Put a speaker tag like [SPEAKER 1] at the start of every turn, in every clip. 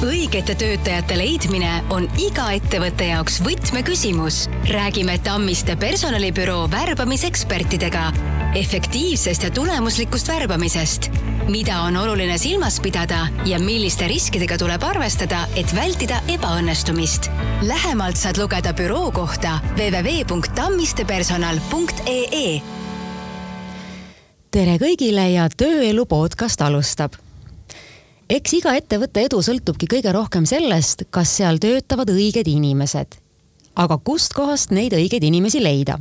[SPEAKER 1] õigete töötajate leidmine on iga ettevõtte jaoks võtmeküsimus. räägime Tammiste personalibüroo värbamisekspertidega efektiivsest ja tulemuslikust värbamisest, mida on oluline silmas pidada ja milliste riskidega tuleb arvestada, et vältida ebaõnnestumist. lähemalt saad lugeda büroo kohta www.tammistepersonal.ee.
[SPEAKER 2] tere kõigile ja Tööelu podcast alustab eks iga ettevõtte edu sõltubki kõige rohkem sellest, kas seal töötavad õiged inimesed. aga kustkohast neid õigeid inimesi leida?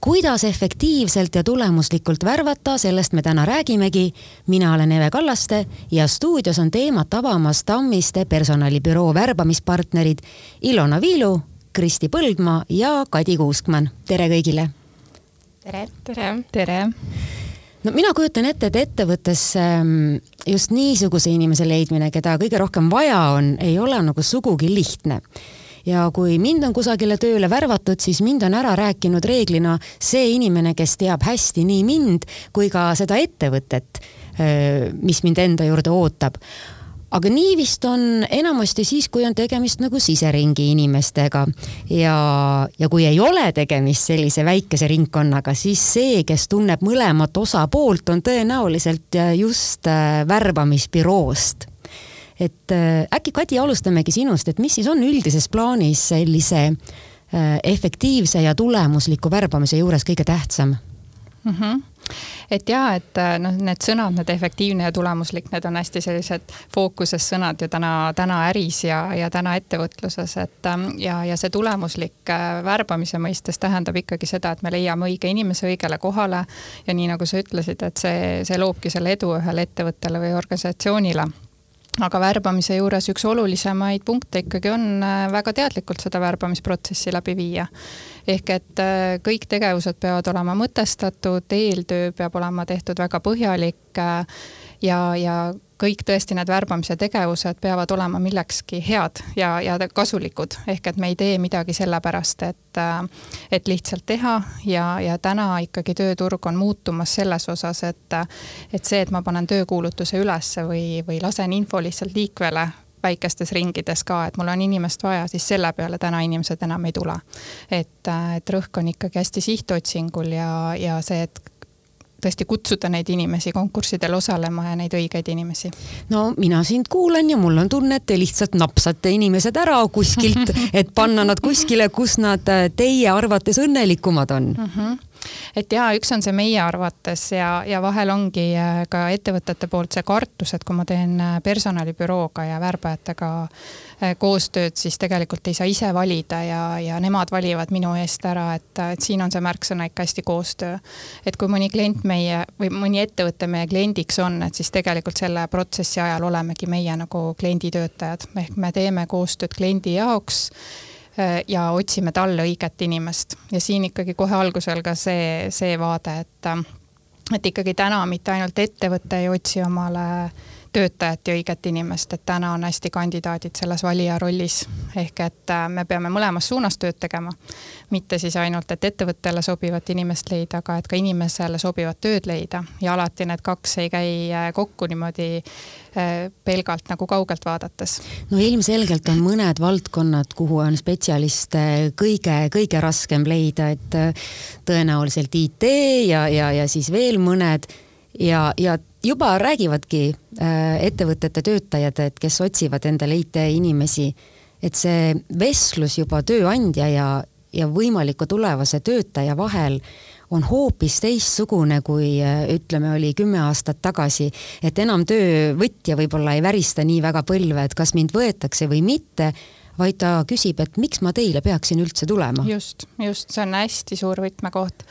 [SPEAKER 2] kuidas efektiivselt ja tulemuslikult värvata, sellest me täna räägimegi. mina olen Eve Kallaste ja stuudios on teemat avamas Tammiste personalibüroo värbamispartnerid Ilona Viilu, Kristi Põldmaa ja Kadi Kuuskmann. tere kõigile!
[SPEAKER 3] tere! tere! tere!
[SPEAKER 2] No mina kujutan ette, et ettevõttes ähm, just niisuguse inimese leidmine, keda kõige rohkem vaja on, ei ole nagu sugugi lihtne. Ja kui mind on kusagile tööle värvatud, siis mind on ära rääkinud reeglina see inimene, kes teab hästi nii mind kui ka seda ettevõtet, äh, mis mind enda juurde ootab aga nii vist on enamasti siis, kui on tegemist nagu siseringi inimestega ja, ja kui ei ole tegemist sellise väikese ringkonnaga, siis see, kes tunneb mõlemat osapoolt, on tõenäoliselt just äh, värbamisbüroost. et äh, äkki Kadi, alustamegi sinust, et mis siis on üldises plaanis sellise äh, efektiivse ja tulemusliku värbamise juures kõige tähtsam
[SPEAKER 3] mm? -hmm et ja, et äh, noh, need sõnad, need efektiivne ja tulemuslik, need on hästi sellised fookuses sõnad ju täna, täna äris ja, ja täna ettevõtluses, et ähm, ja, ja see tulemuslik äh, värbamise mõistes tähendab ikkagi seda, et me leiame õige inimese õigele kohale. ja nii nagu sa ütlesid, et see, see loobki selle edu ühele ettevõttele või organisatsioonile aga värbamise juures üks olulisemaid punkte ikkagi on äh, väga teadlikult seda värbamisprotsessi läbi viia. ehk et äh, kõik tegevused peavad olema mõtestatud, eeltöö peab olema tehtud väga põhjalik äh, ja, ja kõik tõesti need värbamise tegevused peavad olema millekski head ja, ja kasulikud. ehk et me ei tee midagi sellepärast, et, et lihtsalt teha ja, ja täna ikkagi tööturg on muutumas selles osas, et, et see, et ma panen töökuulutuse ülesse või, või lasen info lihtsalt liikvele väikestes ringides ka, et mul on inimest vaja, siis selle peale täna inimesed enam ei tule. et, et rõhk on ikkagi hästi sihtotsingul ja, ja see, et tõesti kutsuda neid inimesi konkurssidel osalema ja neid õigeid inimesi?
[SPEAKER 2] no mina sind kuulan ja mul on tunne, et te lihtsalt napsate inimesed ära kuskilt, et panna nad kuskile, kus nad äh, teie arvates õnnelikumad on mm.
[SPEAKER 3] -hmm et ja üks on see meie arvates ja, ja vahel ongi äh, ka ettevõtete poolt see kartus, et kui ma teen äh, personalibürooga ja värbajatega Äh, koostööd, siis tegelikult ei saa ise valida ja, ja nemad valivad minu eest ära, et, et siin on see märksõna ikka hästi koostöö. et kui mõni klient meie või mõni ettevõte meie kliendiks on, et siis tegelikult selle protsessi ajal olemegi meie nagu klienditöötajad, ehk me teeme koostööd kliendi jaoks ja otsime talle õiget inimest. Ja siin ikkagi kohe algusel ka see, see vaade, et et ikkagi täna mitte ainult ettevõte ei otsi omale töötajat ja õiget inimest, et täna on hästi kandidaadid selles valija rollis. ehk et äh, me peame mõlemas suunas tööd tegema. mitte siis ainult, et ettevõttele sobivat inimest leida, aga et ka inimesele sobivat tööd leida ja alati need kaks ei käi äh, kokku niimoodi äh, pelgalt nagu kaugelt vaadates.
[SPEAKER 2] no ilmselgelt on mõned valdkonnad, kuhu on spetsialiste kõige-kõige raskem leida, et tõenäoliselt IT ja, ja, ja siis veel mõned ja, ja juba räägivadki äh, ettevõtete töötajad, et kes otsivad endale IT-inimesi, et see vestlus juba tööandja ja, ja võimaliku tulevase töötaja vahel on hoopis teistsugune, kui äh, ütleme, oli kümme aastat tagasi. et enam töövõtja võib-olla ei värista nii väga põlve, et kas mind võetakse või mitte, vaid ta küsib, et miks ma teile peaksin üldse tulema.
[SPEAKER 3] just, just, see on hästi suur võtmekoht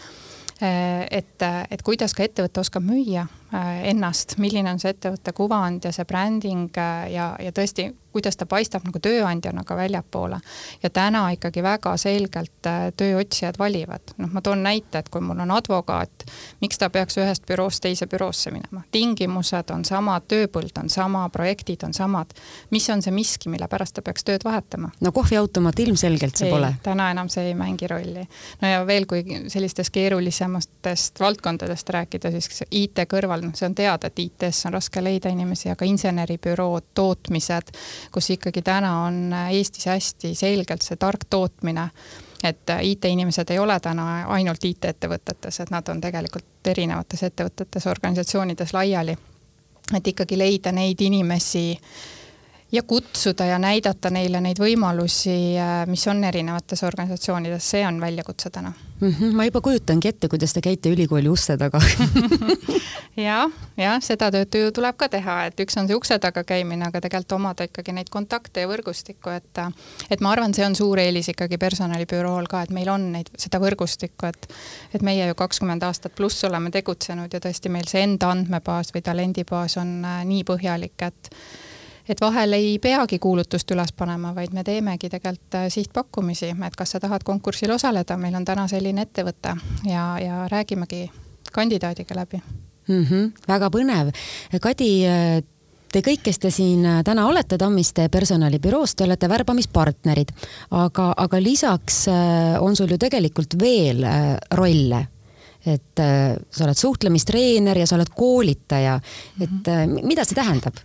[SPEAKER 3] äh, et, et kuidas ka ettevõte oskab müüa ennast, milline on see ettevõtte kuvand ja see bränding äh, ja, ja tõesti, kuidas ta paistab nagu tööandjana ka väljapoole. ja täna ikkagi väga selgelt äh, tööotsijad valivad, noh, ma toon näite, et kui mul on advokaat, miks ta peaks ühest büroost teise büroosse minema, tingimused on samad, tööpõld on sama, projektid on samad. mis on see miski, mille pärast ta peaks tööd vahetama?
[SPEAKER 2] no kohviautomaat ilmselgelt see ei, pole.
[SPEAKER 3] täna enam see ei mängi rolli. no ja veel, kui sellistest keerulisematest valdkondadest rääkida, siis IT kõrval kõrval, noh, see on teada, et IT-sse on raske leida inimesi, aga inseneribürood, tootmised, kus ikkagi täna on Eestis hästi selgelt see tark tootmine et IT-inimesed ei ole täna ainult IT-ettevõtetes, et nad on tegelikult erinevates ettevõtetes, organisatsioonides laiali. et ikkagi leida neid inimesi ja kutsuda ja näidata neile neid võimalusi, mis on erinevates organisatsioonides, see on väljakutse täna
[SPEAKER 2] mm. -hmm, ma juba kujutangi ette, kuidas te käite ülikooli uste taga
[SPEAKER 3] jah, jah, seda tööd ju tuleb ka teha, et üks on see ukse taga käimine, aga tegelikult omada ikkagi neid kontakte ja võrgustikku, et et ma arvan, see on suur eelis ikkagi personalibürool ka, et meil on neid, seda võrgustikku, et et meie ju kakskümmend aastat pluss oleme tegutsenud ja tõesti meil see enda andmebaas või talendibaas on äh, nii põhjalik, et et vahel ei peagi kuulutust üles panema, vaid me teemegi tegelikult äh, sihtpakkumisi, et kas sa tahad konkursil osaleda, meil on täna selline ettevõte ja, ja räägimegi kandidaadiga läbi
[SPEAKER 2] mm. -hmm, väga põnev. Kadi, äh, te kõik, kes te siin äh, täna olete Tammiste personalibüroos, te olete värbamispartnerid, aga, aga lisaks on sul ju tegelikult veel rolle et sa oled suhtlemistreener ja sa oled koolitaja, et mhm. mida see tähendab?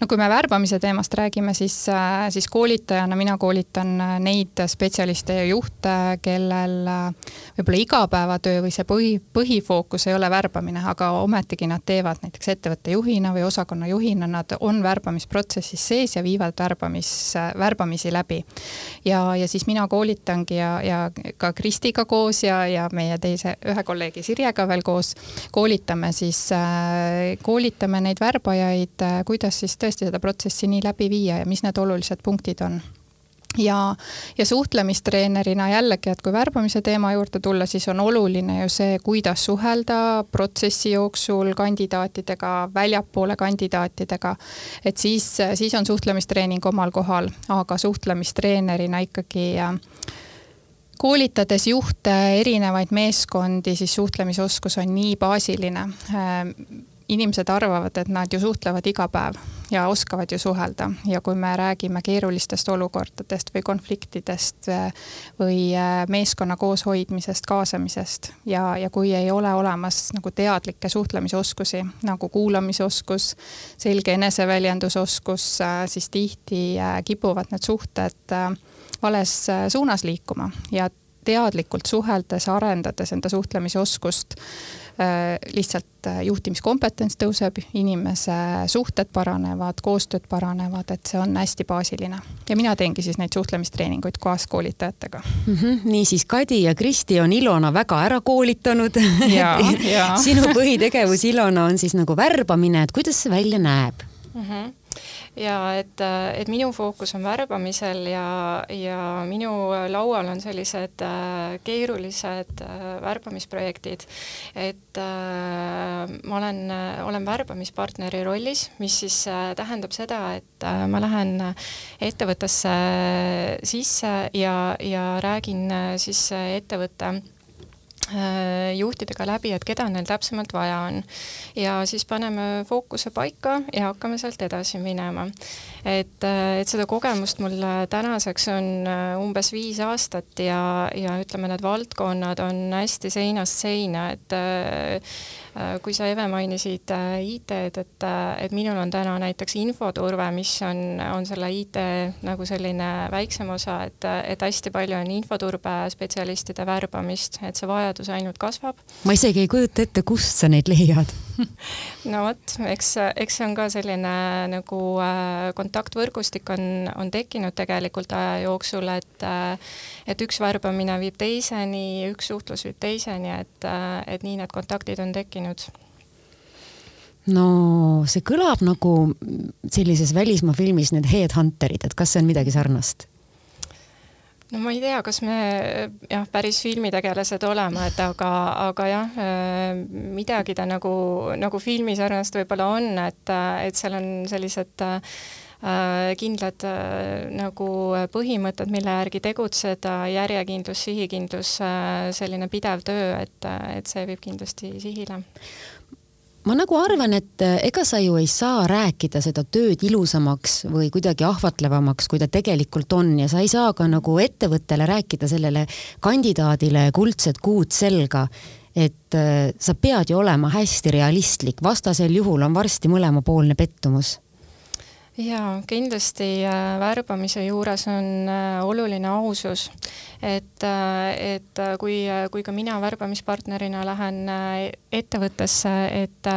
[SPEAKER 3] No kui me värbamise teemast räägime, siis, äh, siis koolitajana mina koolitan äh, neid spetsialiste ja juhte, kellel äh, võib-olla igapäevatöö või see põhi, põhifookus ei ole värbamine, aga ometigi nad teevad näiteks ettevõtte juhina või osakonna juhina, nad on värbamisprotsessis sees ja viivad värbamis, värbamisi läbi. ja, ja siis mina koolitangi ja, ja ka Kristiga koos ja, ja meie teise, ühe kolleegi Sirjega veel koos koolitame siis, koolitame neid värbajaid, kuidas siis tõesti seda protsessi nii läbi viia ja mis need olulised punktid on ja, ja suhtlemistreenerina jällegi, et kui värbamise teema juurde tulla, siis on oluline ju see, kuidas suhelda protsessi jooksul kandidaatidega, väljapoole kandidaatidega. et siis, siis on suhtlemistreening omal kohal, aga suhtlemistreenerina ikkagi koolitades juhte, erinevaid meeskondi, siis suhtlemisoskus on nii baasiline inimesed arvavad, et nad ju suhtlevad iga päev ja oskavad ju suhelda. Ja kui me räägime keerulistest olukordadest või konfliktidest äh, või äh, meeskonna kooshoidmisest, kaasamisest ja, ja kui ei ole olemas nagu teadlikke suhtlemisoskusi nagu kuulamisoskus, selge eneseväljendusoskus, äh, siis tihti kipuvad need suhted vales suunas liikuma. Ja teadlikult suheldes, arendades enda suhtlemisoskust Äh, lihtsalt äh, juhtimiskompetents tõuseb, inimese suhted paranevad, koostööd paranevad, et see on hästi baasiline. ja mina teengi siis neid suhtlemistreeninguid kaaskoolitajatega
[SPEAKER 2] mm. -hmm. niisiis, Kadi ja Kristi on Ilona väga ära koolitanud. sinu põhitegevus, Ilona, on siis nagu värbamine, et kuidas see välja näeb mm? -hmm
[SPEAKER 4] ja et, et minu fookus on värbamisel ja, ja minu laual on sellised äh, keerulised äh, värbamisprojektid, et äh, ma olen, olen värbamispartneri rollis, mis siis tähendab seda, et ma lähen ettevõttesse sisse ja, ja räägin siis ettevõtte Äh, juhtidega läbi, et keda neil täpsemalt vaja on. ja siis paneme fookuse paika ja hakkame sealt edasi minema. et, äh, et seda kogemust mul tänaseks on äh, umbes viis aastat ja, ja ütleme, need valdkonnad on hästi seinast seina, et Äh, kui sa, Eve, mainisid äh, IT-d, et, äh, et minul on täna näiteks infoturve, mis on, on selle IT nagu selline väiksem osa, et, et hästi palju on infoturbespetsialistide värbamist, et see vajadus ainult kasvab.
[SPEAKER 2] ma isegi ei kujuta ette, kust sa neid leiad
[SPEAKER 4] no vot, eks, eks see on ka selline nagu äh, kontaktvõrgustik on, on tekkinud tegelikult aja jooksul, et äh, et üks värbamine viib teiseni, üks suhtlus viib teiseni, et äh,, et nii need kontaktid on tekkinud
[SPEAKER 2] no see kõlab nagu sellises välismaa filmis need headhunterid, et kas see on midagi sarnast?
[SPEAKER 4] No ma ei tea, kas me jah, päris filmitegelased oleme, et aga, aga jah, midagi ta nagu, nagu filmi sarnast võib-olla on, et, et seal on sellised äh, kindlad äh, nagu põhimõtted, mille järgi tegutseda, järjekindlus, sihikindlus, äh, selline pidev töö, et, et see viib kindlasti sihile
[SPEAKER 2] ma nagu arvan, et eh, ega sa ju ei saa rääkida seda tööd ilusamaks või kuidagi ahvatlevamaks, kui ta tegelikult on ja sa ei saa ka nagu ettevõttele rääkida sellele kandidaadile kuldset kuud selga. Et äh, sa pead ju olema hästi realistlik, vastasel juhul on varsti mõlemapoolne pettumus
[SPEAKER 4] jaa, kindlasti äh, värbamise juures on äh, oluline ausus. et, äh, et kui, kui ka mina värbamispartnerina lähen ettevõttesse, et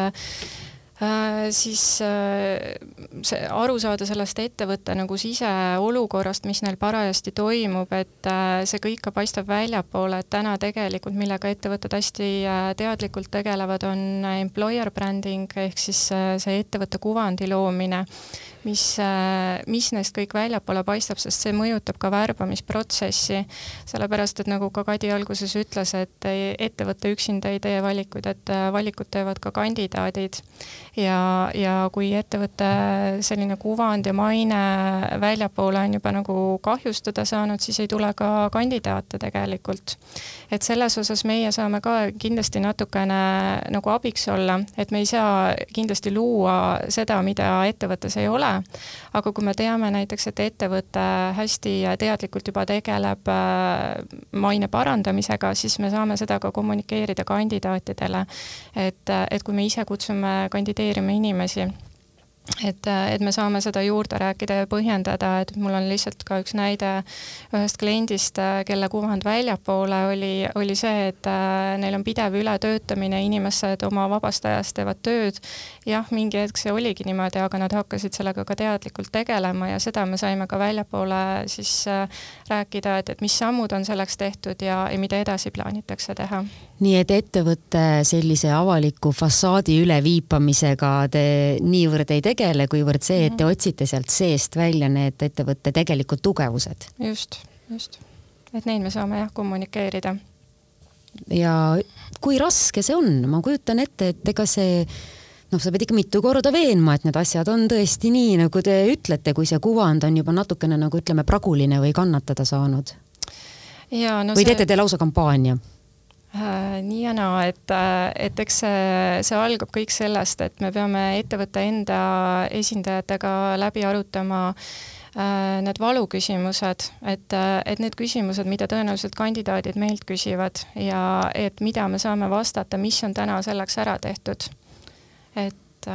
[SPEAKER 4] Äh, siis äh, see aru saada sellest ettevõtte nagu siseolukorrast, mis neil parajasti toimub, et äh, see kõik ka paistab väljapoole, et täna tegelikult, millega ettevõtted hästi teadlikult tegelevad, on employer branding ehk siis see ettevõtte kuvandi loomine mis, mis neist kõik väljapoole paistab, sest see mõjutab ka värbamisprotsessi. sellepärast, et nagu ka Kadi alguses ütles, et ettevõte üksinda ei tee valikuid, et valikud teevad ka kandidaadid. ja, ja kui ettevõtte selline kuvand ja maine väljapoole on juba nagu kahjustada saanud, siis ei tule ka kandidaate tegelikult. et selles osas meie saame ka kindlasti natukene nagu abiks olla, et me ei saa kindlasti luua seda, mida ettevõttes ei ole, aga kui me teame näiteks, et ettevõte hästi teadlikult juba tegeleb äh, maine parandamisega, siis me saame seda ka kommunikeerida kandidaatidele. et, et kui me ise kutsume kandideerima inimesi et, et me saame seda juurde rääkida ja põhjendada, et mul on lihtsalt ka üks näide ühest kliendist, kelle kuvand väljapoole oli, oli see, et äh, neil on pidev ületöötamine, inimesed oma vabast ajast teevad tööd. jah, mingi hetk see oligi niimoodi, aga nad hakkasid sellega ka teadlikult tegelema ja seda me saime ka väljapoole siis äh, rääkida, et, et mis sammud on selleks tehtud ja, ja mida edasi plaanitakse teha
[SPEAKER 2] nii et ettevõtte sellise avaliku fassaadi üleviipamisega te niivõrd ei tegele, kuivõrd see, et te mhm. otsite sealt seest välja need ettevõtte tegelikud tugevused.
[SPEAKER 4] just, just. et neid me saame jah kommunikeerida.
[SPEAKER 2] ja kui raske see on, ma kujutan ette, et ega see noh, sa pead ikka mitu korda veenma, et need asjad on tõesti nii, nagu te ütlete, kui see kuvand on juba natukene nagu ütleme, praguline või kannatada saanud.
[SPEAKER 4] No
[SPEAKER 2] või see... teete te lausa kampaania?
[SPEAKER 4] Äh, nii ja naa, et, äh, et eks see, see algab kõik sellest, et me peame ettevõtte enda esindajatega läbi arutama äh, need valuküsimused, et, et need küsimused, mida tõenäoliselt kandidaadid meilt küsivad ja et mida me saame vastata, mis on täna selleks ära tehtud. et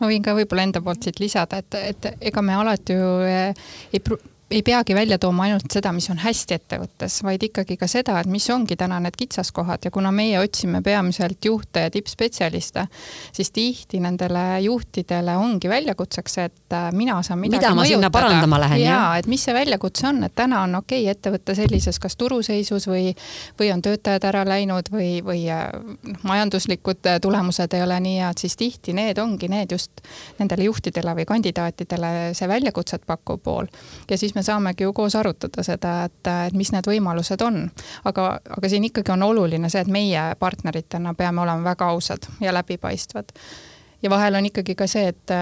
[SPEAKER 3] ma võin ka võib-olla enda poolt siit lisada, et, et ega me alati ju ei pru-, ei peagi välja tooma ainult seda, mis on hästi ettevõttes, vaid ikkagi ka seda, et mis ongi täna need kitsaskohad ja kuna meie otsime peamiselt juhte ja tippspetsialiste, siis tihti nendele juhtidele ongi väljakutseks, et äh, mina saan midagi
[SPEAKER 2] mida ma mõjutada. sinna parandama lähen,
[SPEAKER 3] jah? jaa, et mis see väljakutse on, et täna on okei okay, ettevõte sellises kas turuseisus või, või on töötajad ära läinud või, või äh, noh, majanduslikud äh, tulemused ei ole nii head, siis tihti need ongi need just nendele juhtidele või kandidaatidele see väljakutset pakkuv pool. ja siis me me saamegi ju koos arutada seda, et, et mis need võimalused on. aga, aga siin ikkagi on oluline see, et meie partneritena peame olema väga ausad ja läbipaistvad. Ja vahel on ikkagi ka see, et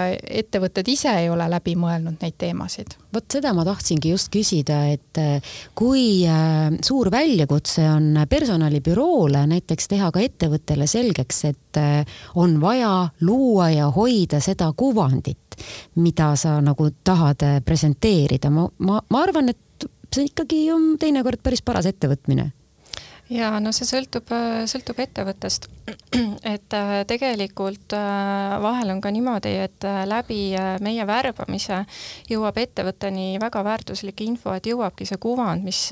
[SPEAKER 3] ettevõtted ise ei ole läbi mõelnud neid teemasid.
[SPEAKER 2] vot seda ma tahtsingi just küsida, et kui äh, suur väljakutse on personalibüroole näiteks teha ka ettevõttele selgeks, et äh, on vaja luua ja hoida seda kuvandit, mida sa nagu tahad äh, presenteerida, ma, ma, ma arvan, et see ikkagi on teinekord päris paras ettevõtmine
[SPEAKER 4] ja no see sõltub, äh, sõltub ettevõttest. et äh, tegelikult vahel on ka niimoodi, et läbi meie värbamise jõuab ettevõtteni väga väärtuslik info, et jõuabki see kuvand, mis,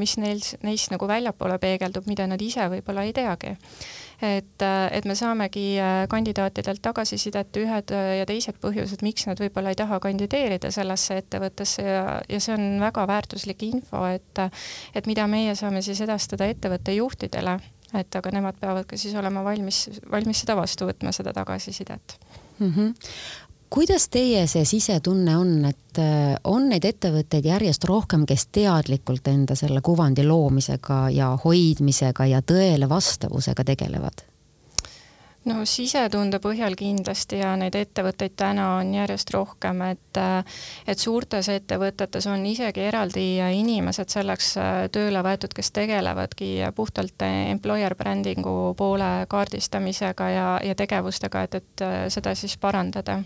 [SPEAKER 4] mis neil, neist nagu väljapoole peegeldub, mida nad ise võib-olla ei teagi et, et me saamegi äh, kandidaatidelt tagasisidet, ühed äh, ja teised põhjused, miks nad võib-olla ei taha kandideerida sellesse ettevõttesse ja, ja see on väga väärtuslik info, et et mida meie saame siis edastada ettevõtte juhtidele, et aga nemad peavad ka siis olema valmis, valmis seda vastu võtma, seda tagasisidet mm.
[SPEAKER 2] -hmm kuidas teie see sisetunne on, et äh, on neid ettevõtteid järjest rohkem, kes teadlikult enda selle kuvandi loomisega ja hoidmisega ja tõele vastavusega tegelevad?
[SPEAKER 4] no sisetunde põhjal kindlasti ja neid ettevõtteid täna on järjest rohkem, et äh, et suurtes ettevõtetes on isegi eraldi inimesed selleks äh, tööle võetud, kes tegelevadki puhtalt employer branding'u poole kaardistamisega ja, ja tegevustega, et, et seda siis parandada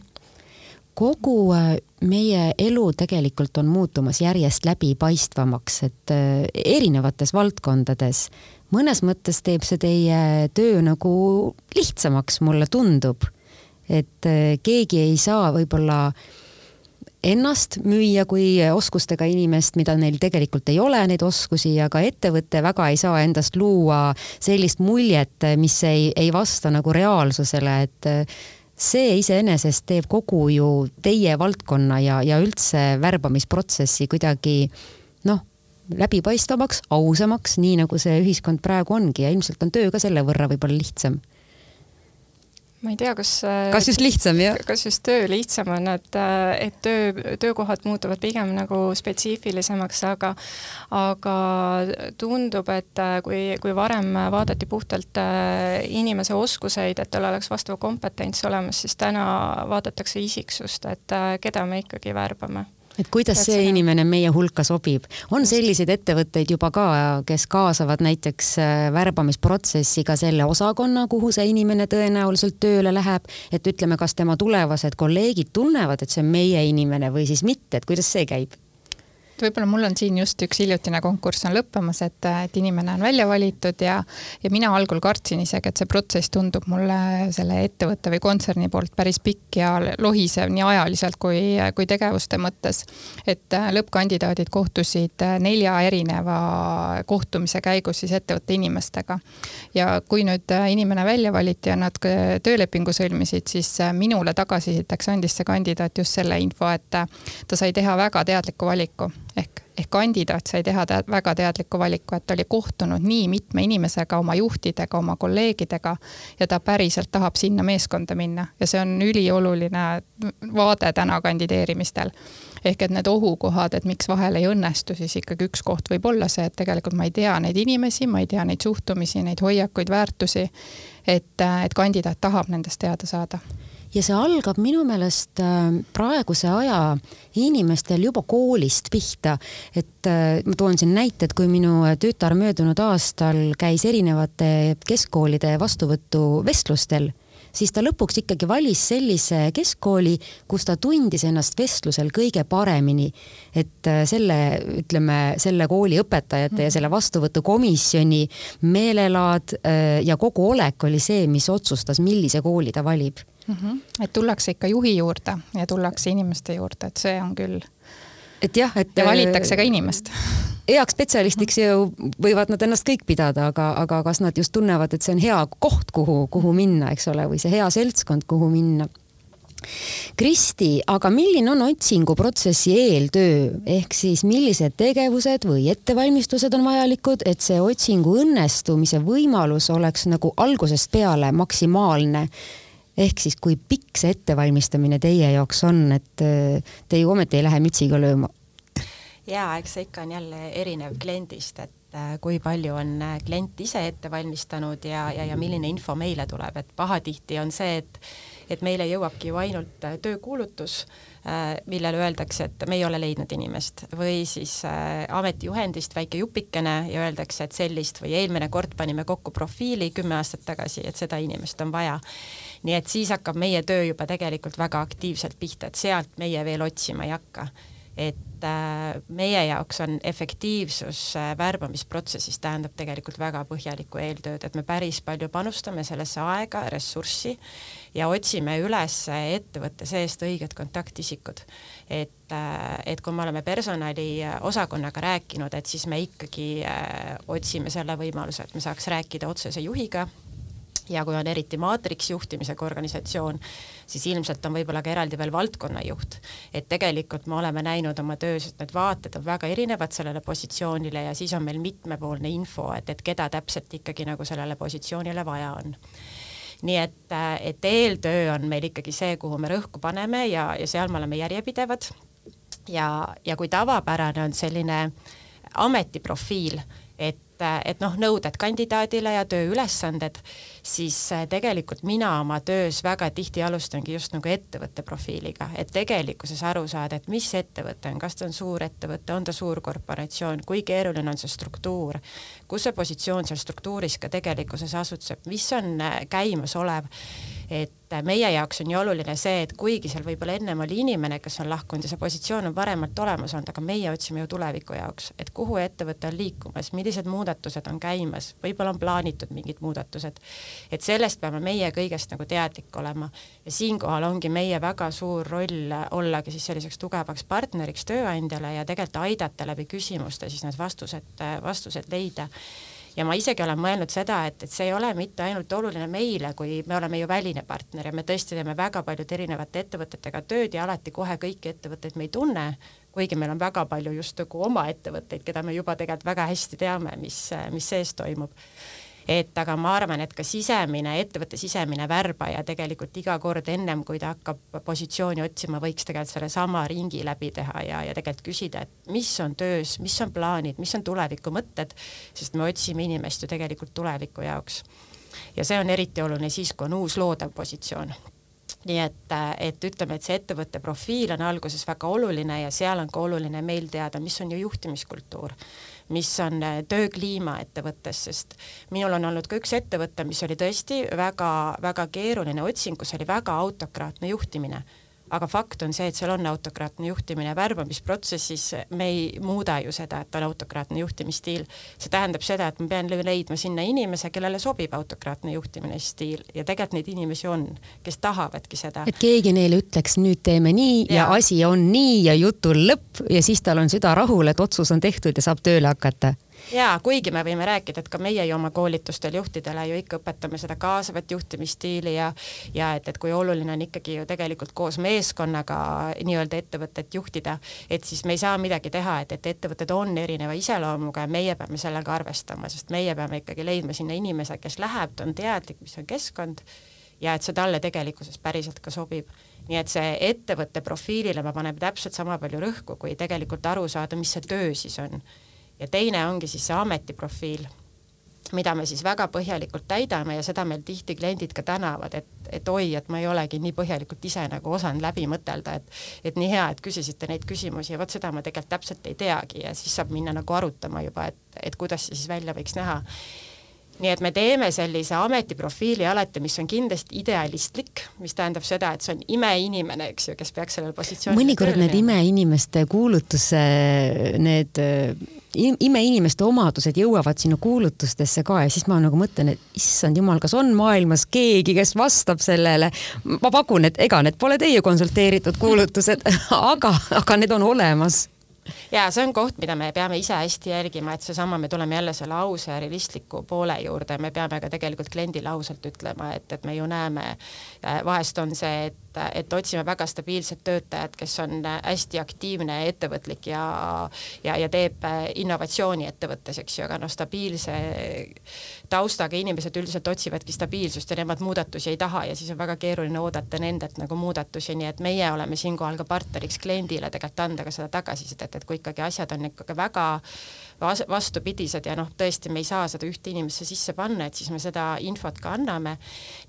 [SPEAKER 2] kogu äh, meie elu tegelikult on muutumas järjest läbipaistvamaks, et äh, erinevates valdkondades. mõnes mõttes teeb see teie töö nagu lihtsamaks, mulle tundub. et äh, keegi ei saa võib-olla ennast müüa kui oskustega inimest, mida neil tegelikult ei ole, neid oskusi, ja ka ettevõte väga ei saa endast luua sellist muljet, mis ei, ei vasta nagu reaalsusele, et see iseenesest teeb kogu ju teie valdkonna ja, ja üldse värbamisprotsessi kuidagi noh, läbipaistvamaks, ausamaks, nii nagu see ühiskond praegu ongi ja ilmselt on töö ka selle võrra võib-olla lihtsam
[SPEAKER 4] ma ei tea, kas
[SPEAKER 2] kas just lihtsam, jah?
[SPEAKER 4] kas just töö lihtsam on, et, et töö, töökohad muutuvad pigem nagu spetsiifilisemaks, aga aga tundub, et kui, kui varem vaadati puhtalt äh, inimese oskuseid, et tal oleks vastav kompetents olemas, siis täna vaadatakse isiksust, et äh, keda me ikkagi värbame
[SPEAKER 2] et kuidas see inimene meie hulka sobib. on selliseid ettevõtteid juba ka, kes kaasavad näiteks äh, värbamisprotsessi ka selle osakonna, kuhu see inimene tõenäoliselt tööle läheb, et ütleme, kas tema tulevased kolleegid tunnevad, et see on meie inimene või siis mitte, et kuidas see käib?
[SPEAKER 3] Et võib-olla mul on siin just üks hiljutine konkurss on lõppemas, et, et inimene on välja valitud ja, ja mina algul kartsin isegi, et see protsess tundub mulle selle ettevõtte või kontserni poolt päris pikk ja lohisev nii ajaliselt kui, kui tegevuste mõttes. et äh, lõppkandidaadid kohtusid äh, nelja erineva kohtumise käigus siis ettevõtte inimestega. ja kui nüüd äh, inimene välja valiti ja nad töölepingu sõlmisid, siis minule tagasisideks andis see kandidaat just selle info, et ta sai teha väga teadliku valiku ehk, kandidaat sai teha tead, väga teadliku valiku, et ta oli kohtunud nii mitme inimesega, oma juhtidega, oma kolleegidega ja ta päriselt tahab sinna meeskonda minna ja see on ülioluline vaade täna kandideerimistel. ehk et need ohukohad, et miks vahel ei õnnestu, siis ikkagi üks koht võib olla see, et tegelikult ma ei tea neid inimesi, ma ei tea neid suhtumisi, neid hoiakuid, väärtusi. et, et kandidaat tahab nendest teada saada
[SPEAKER 2] ja see algab minu meelest äh, praeguse aja inimestel juba koolist pihta. et äh, ma toon siin näite, et kui minu tütar möödunud aastal käis erinevate keskkoolide vastuvõtuvestlustel siis ta lõpuks ikkagi valis sellise keskkooli, kus ta tundis ennast vestlusel kõige paremini. et äh, selle, ütleme, selle kooli õpetajate ja selle vastuvõtukomisjoni meelelaad ja kogu olek oli see, mis otsustas, millise kooli ta valib
[SPEAKER 3] mm. -hmm. et tullakse ikka juhi juurde ja tullakse inimeste juurde, et see on küll.
[SPEAKER 2] Et jah, et.
[SPEAKER 3] ja valitakse ka inimest.
[SPEAKER 2] heaks spetsialistiks ju võivad nad ennast kõik pidada, aga, aga kas nad just tunnevad, et see on hea koht, kuhu, kuhu minna, eks ole, või see hea seltskond, kuhu minna? Kristi, aga milline on otsinguprotsessi eeltöö? Ehk siis millised tegevused või ettevalmistused on vajalikud, et see otsingu õnnestumise võimalus oleks nagu algusest peale maksimaalne ehk siis kui pikk see ettevalmistamine teie jaoks on, et äh, te ju ometi ei lähe mütsiga lööma?
[SPEAKER 5] jaa, eks see ikka on jälle erinev kliendist, et äh, kui palju on äh, klient ise ette valmistanud ja, ja, ja milline info meile tuleb, et pahatihti on see, et et meile jõuabki ju ainult töökuulutus, millele öeldakse, et me ei ole leidnud inimest. Või siis ametijuhendist väike jupikene ja öeldakse, et sellist või eelmine kord panime kokku profiili kümme aastat tagasi, et seda inimest on vaja nii et siis hakkab meie töö juba tegelikult väga aktiivselt pihta, et sealt meie veel otsima ei hakka. et äh, meie jaoks on efektiivsus äh, värbamisprotsessis tähendab tegelikult väga põhjalikku eeltööd, et me päris palju panustame sellesse aega, ressurssi ja otsime üles ettevõtte seest õiged kontaktisikud. et, äh, et kui me oleme personaliosakonnaga rääkinud, et siis me ikkagi otsime selle võimaluse, et me saaks rääkida otsese juhiga ja kui on eriti maatriksjuhtimisega organisatsioon, siis ilmselt on võib-olla ka eraldi veel valdkonnajuht. et tegelikult me oleme näinud oma töös, et need vaated on väga erinevad sellele positsioonile ja siis on meil mitmepoolne info, et, et keda täpselt ikkagi nagu sellele positsioonile vaja on nii et, et eeltöö on meil ikkagi see, kuhu me rõhku paneme ja, ja seal me oleme järjepidevad. ja, ja kui tavapärane on selline ametiprofiil, et et, et noh, nõuded kandidaadile ja tööülesanded, siis äh, tegelikult mina oma töös väga tihti alustangi just nagu ettevõtte profiiliga, et tegelikkuses aru saada, et mis ettevõte on, kas ta on suur ettevõte, on ta suur korporatsioon, kui keeruline on see struktuur, kus see positsioon seal struktuuris ka tegelikkuses asutseb, mis on äh, käimasolev et meie jaoks on ju oluline see, et kuigi seal võib-olla ennem oli inimene, kes on lahkunud ja see positsioon on varemalt olemas olnud, aga meie otsime ju tuleviku jaoks, et kuhu ettevõte on liikumas, millised muudatused on käimas, võib-olla on plaanitud mingid muudatused. et sellest peame meie kõigest nagu teadlik olema ja siinkohal ongi meie väga suur roll ollagi siis selliseks tugevaks partneriks tööandjale ja tegelikult aidata läbi küsimuste siis need vastused, vastused leida ja ma isegi olen mõelnud seda, et, et see ei ole mitte ainult oluline meile, kui me oleme ju väline partner ja me tõesti teeme väga paljude erinevate ettevõtetega tööd ja alati kohe kõiki ettevõtteid me ei tunne, kuigi meil on väga palju just nagu oma ettevõtteid, keda me juba tegelikult väga hästi teame, mis, mis sees toimub et aga ma arvan, et ka sisemine, ettevõtte sisemine värbaja tegelikult iga kord ennem, kui ta hakkab positsiooni otsima, võiks tegelikult sellesama ringi läbi teha ja, ja tegelikult küsida, et mis on töös, mis on plaanid, mis on tulevikumõtted, sest me otsime inimest ju tegelikult tuleviku jaoks. ja see on eriti oluline siis, kui on uus loodav positsioon nii et, et ütleme, et see ettevõtte profiil on alguses väga oluline ja seal on ka oluline meil teada, mis on ju juhtimiskultuur mis on äh, töökliima ettevõttes, sest minul on olnud ka üks ettevõte, mis oli tõesti väga-väga keeruline otsing, kus oli väga autokraatne juhtimine aga fakt on see, et seal on autokraatne juhtimine, värbamisprotsessis me ei muuda ju seda, et on autokraatne juhtimisstiil. see tähendab seda, et ma pean leidma sinna inimese, kellele sobib autokraatne juhtimine stiil. Ja tegelikult neid inimesi on, kes tahavadki seda.
[SPEAKER 2] et keegi neile ütleks, nüüd teeme nii ja, ja asi on nii ja jutul lõpp. Ja siis tal on süda rahul, et otsus on tehtud ja saab tööle hakata
[SPEAKER 5] jaa, kuigi me võime rääkida, et ka meie ju oma koolitustel juhtidele ju ikka õpetame seda kaasavat juhtimisstiili ja ja et, et kui oluline on ikkagi ju tegelikult koos meeskonnaga nii-öelda ettevõtet juhtida, et siis me ei saa midagi teha, et, et ettevõtted on erineva iseloomuga ja meie peame sellega arvestama, sest meie peame ikkagi leidma sinna inimese, kes läheb, ta on teadlik, mis on keskkond ja et see talle tegelikkuses päriselt ka sobib. Nii et see ettevõtte profiilile me paneme täpselt sama palju rõhku, kui tegelikult aru saada, mis see töö siis on ja teine ongi siis see ametiprofiil, mida me siis väga põhjalikult täidame ja seda meil tihti kliendid ka tänavad, et, et oi, et ma ei olegi nii põhjalikult ise nagu osanud läbi mõtelda, et et nii hea, et küsisite neid küsimusi ja vot seda ma tegelikult täpselt ei teagi ja siis saab minna nagu arutama juba, et, et kuidas see siis välja võiks näha. Nii et me teeme sellise ametiprofiili alati, mis on kindlasti idealistlik, mis tähendab seda, et see on imeinimene, eks ju, kes peaks sellel positsioonil
[SPEAKER 2] mõnikord need imeinimeste kuulutuse, need imeinimeste omadused jõuavad sinu kuulutustesse ka ja siis ma nagu mõtlen, et issand jumal, kas on maailmas keegi, kes vastab sellele. ma pakun, et ega need pole teie konsulteeritud kuulutused aga, aga need on olemas
[SPEAKER 5] ja see on koht, mida me peame ise hästi jälgima, et seesama, me tuleme jälle selle ausa realistliku poole juurde, me peame ka tegelikult kliendile ausalt ütlema, et, et me ju näeme, äh, vahest on see, et et, et otsime väga stabiilset töötajat, kes on hästi aktiivne ettevõtlik ja, ja, ja teeb innovatsiooni ettevõttes, eks ju, aga noh, stabiilse taustaga inimesed üldiselt otsivadki stabiilsust ja nemad muudatusi ei taha ja siis on väga keeruline oodata nendelt nagu muudatusi, nii et meie oleme siinkohal ka partneriks kliendile tegelikult anda ka seda tagasisidet, et kui ikkagi asjad on ikkagi väga vastupidised ja noh, tõesti me ei saa seda ühte inimesse sisse panna, et siis me seda infot ka anname.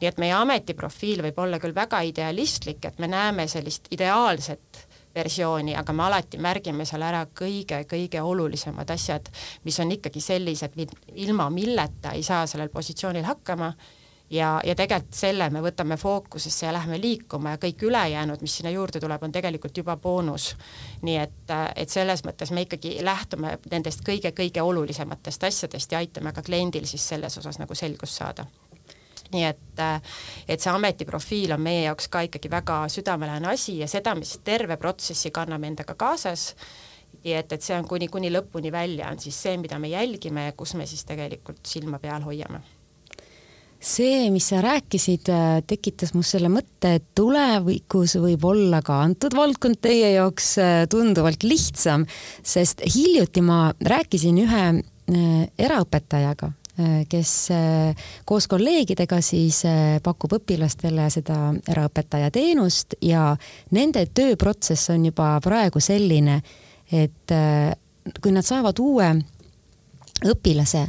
[SPEAKER 5] nii et meie ametiprofiil võib olla küll väga idealistlik, et me näeme sellist ideaalset versiooni, aga me alati märgime seal ära kõige-kõige olulisemad asjad, mis on ikkagi sellised, ilma milleta ei saa sellel positsioonil hakkama ja, ja tegelikult selle me võtame fookusesse ja läheme liikuma ja kõik ülejäänud, mis sinna juurde tuleb, on tegelikult juba boonus. nii et, et selles mõttes me ikkagi lähtume nendest kõige-kõige olulisematest asjadest ja aitame ka kliendil siis selles osas nagu selgust saada. Nii et, et see ametiprofiil on meie jaoks ka ikkagi väga südamelähedane asi ja seda me siis terve protsessi kanname endaga kaasas. Nii et, et see on kuni, kuni lõpuni välja, on siis see, mida me jälgime ja kus me siis tegelikult silma peal hoiame
[SPEAKER 2] see, mis sa rääkisid, äh, tekitas must selle mõtte, et tulevikus võib olla ka antud valdkond teie jaoks äh, tunduvalt lihtsam, sest hiljuti ma rääkisin ühe äh, eraõpetajaga, kes koos kolleegidega siis pakub õpilastele seda eraõpetaja teenust ja nende tööprotsess on juba praegu selline, et kui nad saavad uue õpilase,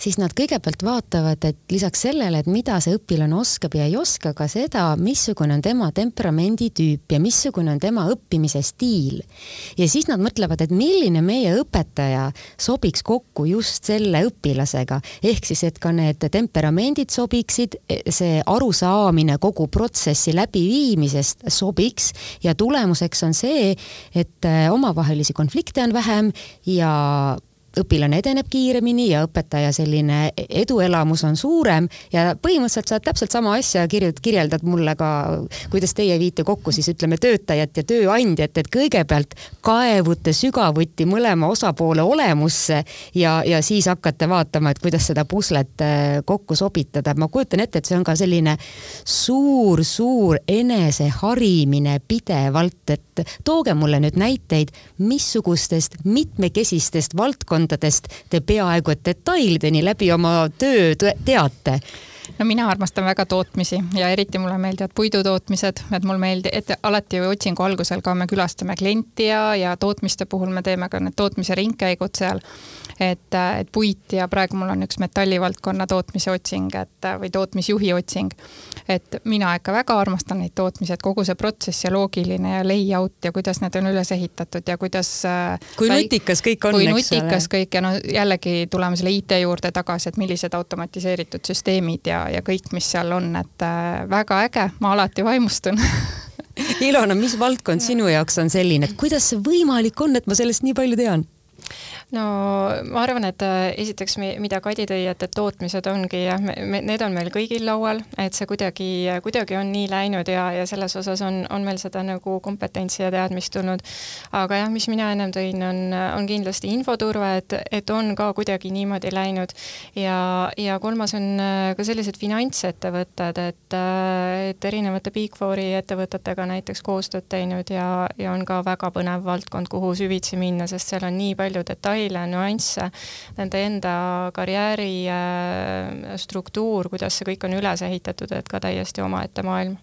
[SPEAKER 2] siis nad kõigepealt vaatavad, et lisaks sellele, et mida see õpilane oskab ja ei oska, ka seda, missugune on tema temperamenditüüp ja missugune on tema õppimise stiil. ja siis nad mõtlevad, et milline meie õpetaja sobiks kokku just selle õpilasega, ehk siis, et ka need temperamendid sobiksid, see arusaamine kogu protsessi läbiviimisest sobiks ja tulemuseks on see, et omavahelisi konflikte on vähem ja õpilane edeneb kiiremini ja õpetaja selline eduelamus on suurem ja põhimõtteliselt sa täpselt sama asja kirjut-, kirjeldad mulle ka, kuidas teie viite kokku siis ütleme töötajat ja tööandjat, et kõigepealt kaevute sügavuti mõlema osapoole olemusse ja, ja siis hakkate vaatama, et kuidas seda puslet äh, kokku sobitada. ma kujutan ette, et see on ka selline suur-suur eneseharimine pidevalt, et tooge mulle nüüd näiteid, missugustest mitmekesistest valdkondadest valdkondadest te peaaegu et detailideni läbi oma töö teate
[SPEAKER 3] no mina armastan väga tootmisi ja eriti mulle meeldivad puidutootmised, et mul meeldib, et alati ju otsingu algusel ka me külastame klienti ja, ja tootmiste puhul me teeme ka need tootmise ringkäigud seal et, et puit ja praegu mul on üks metallivaldkonna tootmise otsing, et või tootmisjuhi otsing. et mina ikka väga armastan neid tootmisi, et kogu see protsess ja loogiline ja layout ja kuidas need on üles ehitatud ja kuidas.
[SPEAKER 2] kui väik... nutikas kõik on,
[SPEAKER 3] eks ole. kui nutikas kõik ja no jällegi tuleme selle IT juurde tagasi, et millised automatiseeritud süsteemid ja, ja kõik, mis seal on, et äh, väga äge, ma alati vaimustun
[SPEAKER 2] Ilona, mis valdkond sinu jaoks on selline, et kuidas see võimalik on, et ma sellest nii palju tean?
[SPEAKER 4] No ma arvan, et äh, esiteks, mida Kadi tõi, et, et tootmised ongi jah, need on meil kõigil laual, et see kuidagi, kuidagi on nii läinud ja, ja selles osas on, on meil seda nagu kompetentsi ja teadmist tulnud. aga jah, mis mina ennem tõin, on, on kindlasti infoturve, et, et on ka kuidagi niimoodi läinud ja, ja kolmas on äh, ka sellised finantsettevõtted, et, äh, et erinevate Big Fouri ettevõtetega näiteks koostööd teinud ja, ja on ka väga põnev valdkond, kuhu süvitsi minna, sest seal on nii palju detaile, detaile, nüansse, nende enda karjääri äh, struktuur, kuidas see kõik on üles ehitatud, et ka täiesti omaette maailm.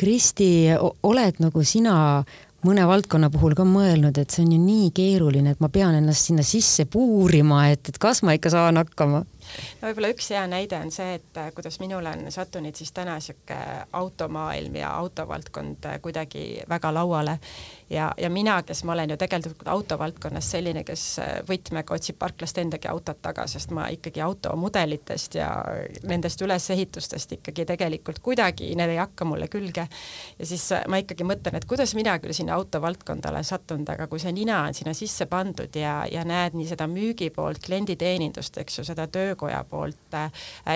[SPEAKER 2] Kristi, oled nagu sina mõne valdkonna puhul ka mõelnud, et see on ju nii keeruline, et ma pean ennast sinna sisse puurima, et, et kas ma ikka saan hakkama?
[SPEAKER 5] no võib-olla üks hea näide on see, et äh, kuidas minule on sattunud siis täna niisugune automaailm ja autovaldkond äh, kuidagi väga lauale ja, ja mina, kes ma olen ju tegelikult autovaldkonnas selline, kes äh, võtmega otsib parklast endagi autot taga, sest ma ikkagi automudelitest ja nendest ülesehitustest ikkagi tegelikult kuidagi, need ei hakka mulle külge. ja siis ma ikkagi mõtlen, et kuidas mina küll sinna autovaldkonda olen sattunud, aga kui see nina on sinna sisse pandud ja, ja näed nii seda müügi poolt, klienditeenindust, eks ju, seda töö töökoja poolt äh,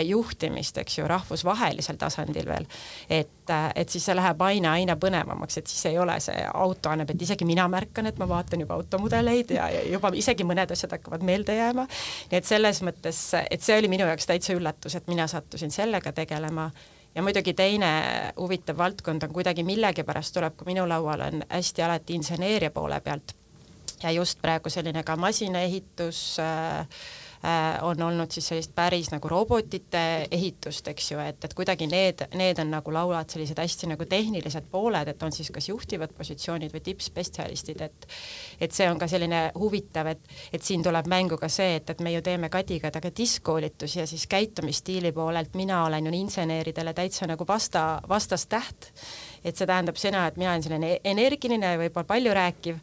[SPEAKER 5] juhtimist, eks ju, rahvusvahelisel tasandil veel, et, äh, et siis see läheb aina, aina põnevamaks, et siis ei ole see auto annab, et isegi mina märkan, et ma vaatan juba automudeleid ja, ja juba isegi mõned asjad hakkavad meelde jääma. nii et selles mõttes, et see oli minu jaoks täitsa üllatus, et mina sattusin sellega tegelema ja muidugi teine huvitav valdkond on kuidagi millegipärast tuleb, kui minu laual on hästi alati inseneeria poole pealt ja just praegu selline ka masinaehitus Äh, on olnud siis sellist päris nagu robotite ehitust, eks ju, et, et kuidagi need, need on nagu lauad sellised hästi nagu tehnilised pooled, et on siis kas juhtivad positsioonid või tippspetsialistid, et et see on ka selline huvitav, et, et siin tuleb mängu ka see, et, et me ju teeme Kadiga taga diskkoolitusi ja siis käitumisstiili poolelt mina olen ju inseneridele täitsa nagu vasta, vastastäht. Et see tähendab seda, et mina olen selline energiline, võib-olla palju rääkiv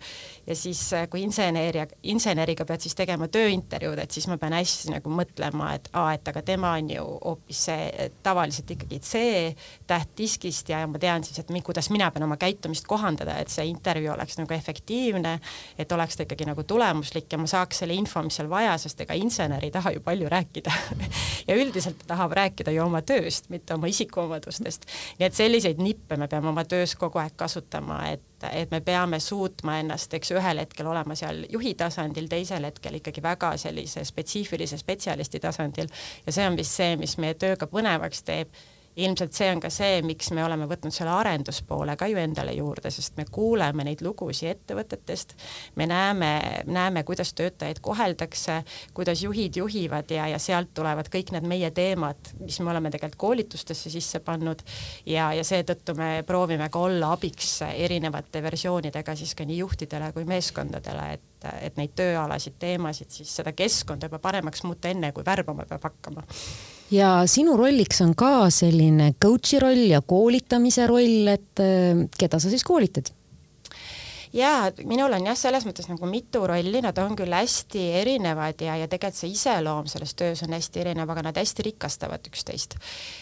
[SPEAKER 5] ja siis, äh, kui insener ja inseneriga pead siis tegema tööintervjuud, et siis ma pean hästi nagu mõtlema, et aa, et aga tema on ju hoopis see tavaliselt ikkagi C-täht diskist ja, ja ma tean siis, et mi, kuidas mina pean oma käitumist kohandada, et see intervjuu oleks nagu efektiivne, et oleks ta ikkagi nagu tulemuslik ja ma saaks selle info, mis seal vaja, sest ega insener ei taha ju palju rääkida ja üldiselt ta tahab rääkida ju oma tööst, mitte oma isikuomadustest. nii et selliseid nippe me peame oma töös kogu aeg kasutama, et et me peame suutma ennast, eks ühel hetkel olema seal juhi tasandil, teisel hetkel ikkagi väga sellise spetsiifilise spetsialisti tasandil. Ja see on vist see, mis meie tööga põnevaks teeb ilmselt see on ka see, miks me oleme võtnud selle arenduspoole ka ju endale juurde, sest me kuuleme neid lugusid ettevõtetest, me näeme, näeme, kuidas töötajaid koheldakse, kuidas juhid juhivad ja, ja sealt tulevad kõik need meie teemad, mis me oleme tegelikult koolitustesse sisse pannud. Ja, ja seetõttu me proovime ka olla abiks erinevate versioonidega siis ka nii juhtidele kui meeskondadele, et, et neid tööalasid teemasid siis seda keskkonda juba paremaks muuta, enne kui värbama peab hakkama
[SPEAKER 2] ja sinu rolliks on ka selline coach'i roll ja koolitamise roll, et äh, keda sa siis koolitad?
[SPEAKER 5] jaa, minul on jah, selles mõttes nagu mitu rolli, nad on küll hästi erinevad ja, ja tegelikult see iseloom selles töös on hästi erinev, aga nad hästi rikastavad üksteist.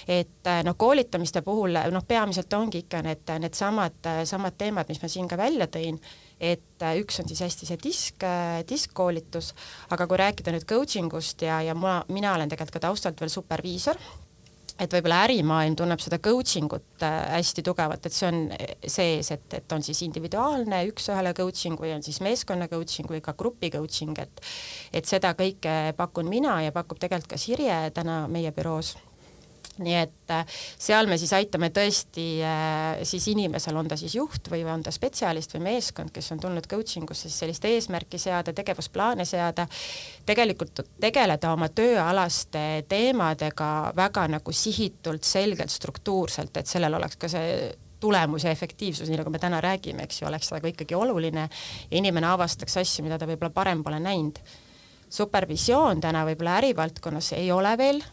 [SPEAKER 5] et noh, koolitamiste puhul noh, peamiselt ongi ikka need, needsamad, samad teemad, mis ma siin ka välja tõin et äh, üks on siis hästi see disk, äh, diskkoolitus, aga kui rääkida nüüd coaching ust ja, ja ma, mina olen tegelikult ka taustalt veel superviisor, et võib-olla ärimaailm tunneb seda coaching ut äh, hästi tugevalt, et see on sees, et, et on siis individuaalne üks-ühele coaching või on siis meeskonna coaching või ka grupi coaching, et et seda kõike pakun mina ja pakub tegelikult ka Sirje täna meie büroos nii et äh, seal me siis aitame tõesti äh, siis inimesel, on ta siis juht või on ta spetsialist või meeskond, kes on tulnud coaching usse, siis sellist eesmärki seada, tegevusplaane seada, tegelikult tegeleda oma tööalaste teemadega väga nagu sihitult, selgelt, struktuurselt, et sellel oleks ka see tulemus ja efektiivsus, nii nagu me täna räägime, eks ju, oleks aga ikkagi oluline. Ja inimene avastaks asju, mida ta võib-olla varem pole näinud. Supervisioon täna võib-olla ärivaldkonnas ei ole veel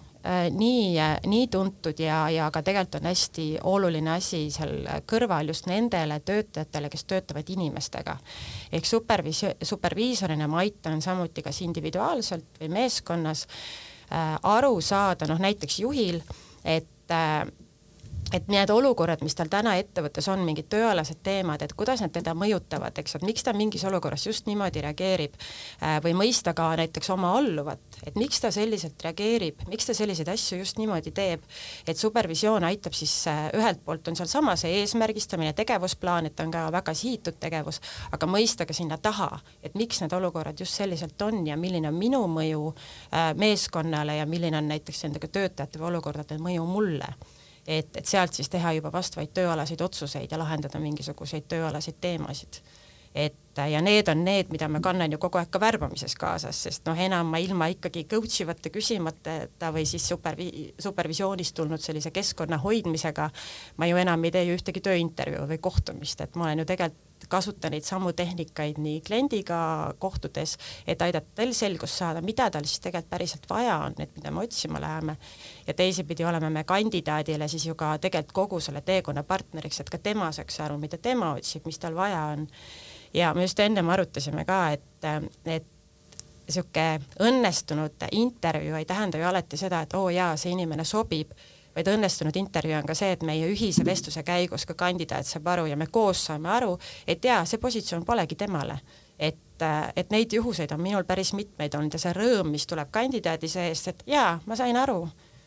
[SPEAKER 5] nii, nii tuntud ja, ja ka tegelikult on hästi oluline asi seal kõrval just nendele töötajatele, kes töötavad inimestega. ehk supervis-, superviisorina ma aitan samuti kas individuaalselt või meeskonnas äh, aru saada, noh näiteks juhil, et äh, et need olukorrad, mis tal täna ettevõttes on, mingid tööalased teemad, et kuidas need teda mõjutavad, eks, et miks ta mingis olukorras just niimoodi reageerib äh, või mõista ka näiteks oma alluvat, et miks ta selliselt reageerib, miks ta selliseid asju just niimoodi teeb, et supervisioon aitab siis äh, ühelt poolt on sealsama see eesmärgistamine, tegevusplaan, et on ka väga sihitud tegevus, aga mõista ka sinna taha, et miks need olukorrad just selliselt on ja milline on minu mõju äh, meeskonnale ja milline on näiteks nendega töötajate või olukordade mõju mulle et, et sealt siis teha juba vastavaid tööalaseid otsuseid ja lahendada mingisuguseid tööalaseid teemasid. et ja need on need, mida ma kannan ju kogu aeg ka värbamises kaasas, sest noh, enam ma ilma ikkagi coach ivate küsimata või siis supervi-, supervisioonist tulnud sellise keskkonna hoidmisega ma ju enam ei tee ju ühtegi tööintervjuu või kohtumist, et ma olen ju tegelikult kasutan neid samu tehnikaid nii kliendiga kohtudes, et aidata tal selgust saada, mida tal siis tegelikult päriselt vaja on, et mida me otsima läheme. ja teisipidi oleme me kandidaadile siis ju ka tegelikult kogu selle teekonna partneriks, et ka tema saaks aru, mida tema otsib, mis tal vaja on. ja me just ennem arutasime ka, et, et niisugune õnnestunud intervjuu ei tähenda ju alati seda, et oo oh jaa, see inimene sobib vaid õnnestunud intervjuu on ka see, et meie ühise vestluse käigus ka kandidaat saab aru ja me koos saame aru, et jaa, see positsioon polegi temale. et, et neid juhuseid on minul päris mitmeid olnud ja see rõõm, mis tuleb kandidaadi seest, et jaa, ma sain aru,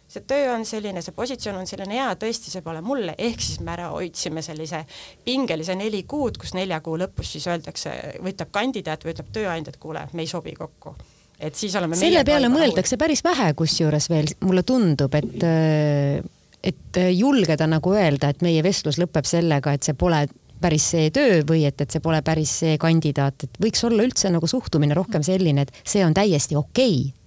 [SPEAKER 5] see töö on selline, see positsioon on selline, jaa, tõesti, see pole mulle, ehk siis me ära hoidsime sellise pingelise neli kuud, kus nelja kuu lõpus siis öeldakse, võtab kandidaat või ütleb tööandja, et kuule, me ei sobi kokku et siis oleme
[SPEAKER 2] selle peale mõeldakse rahul. päris vähe, kusjuures veel mulle tundub, et äh, et julgeda nagu öelda, et meie vestlus lõpeb sellega, et see pole päris see töö või et, et see pole päris see kandidaat, et võiks olla üldse nagu suhtumine rohkem selline, et see on täiesti okei okay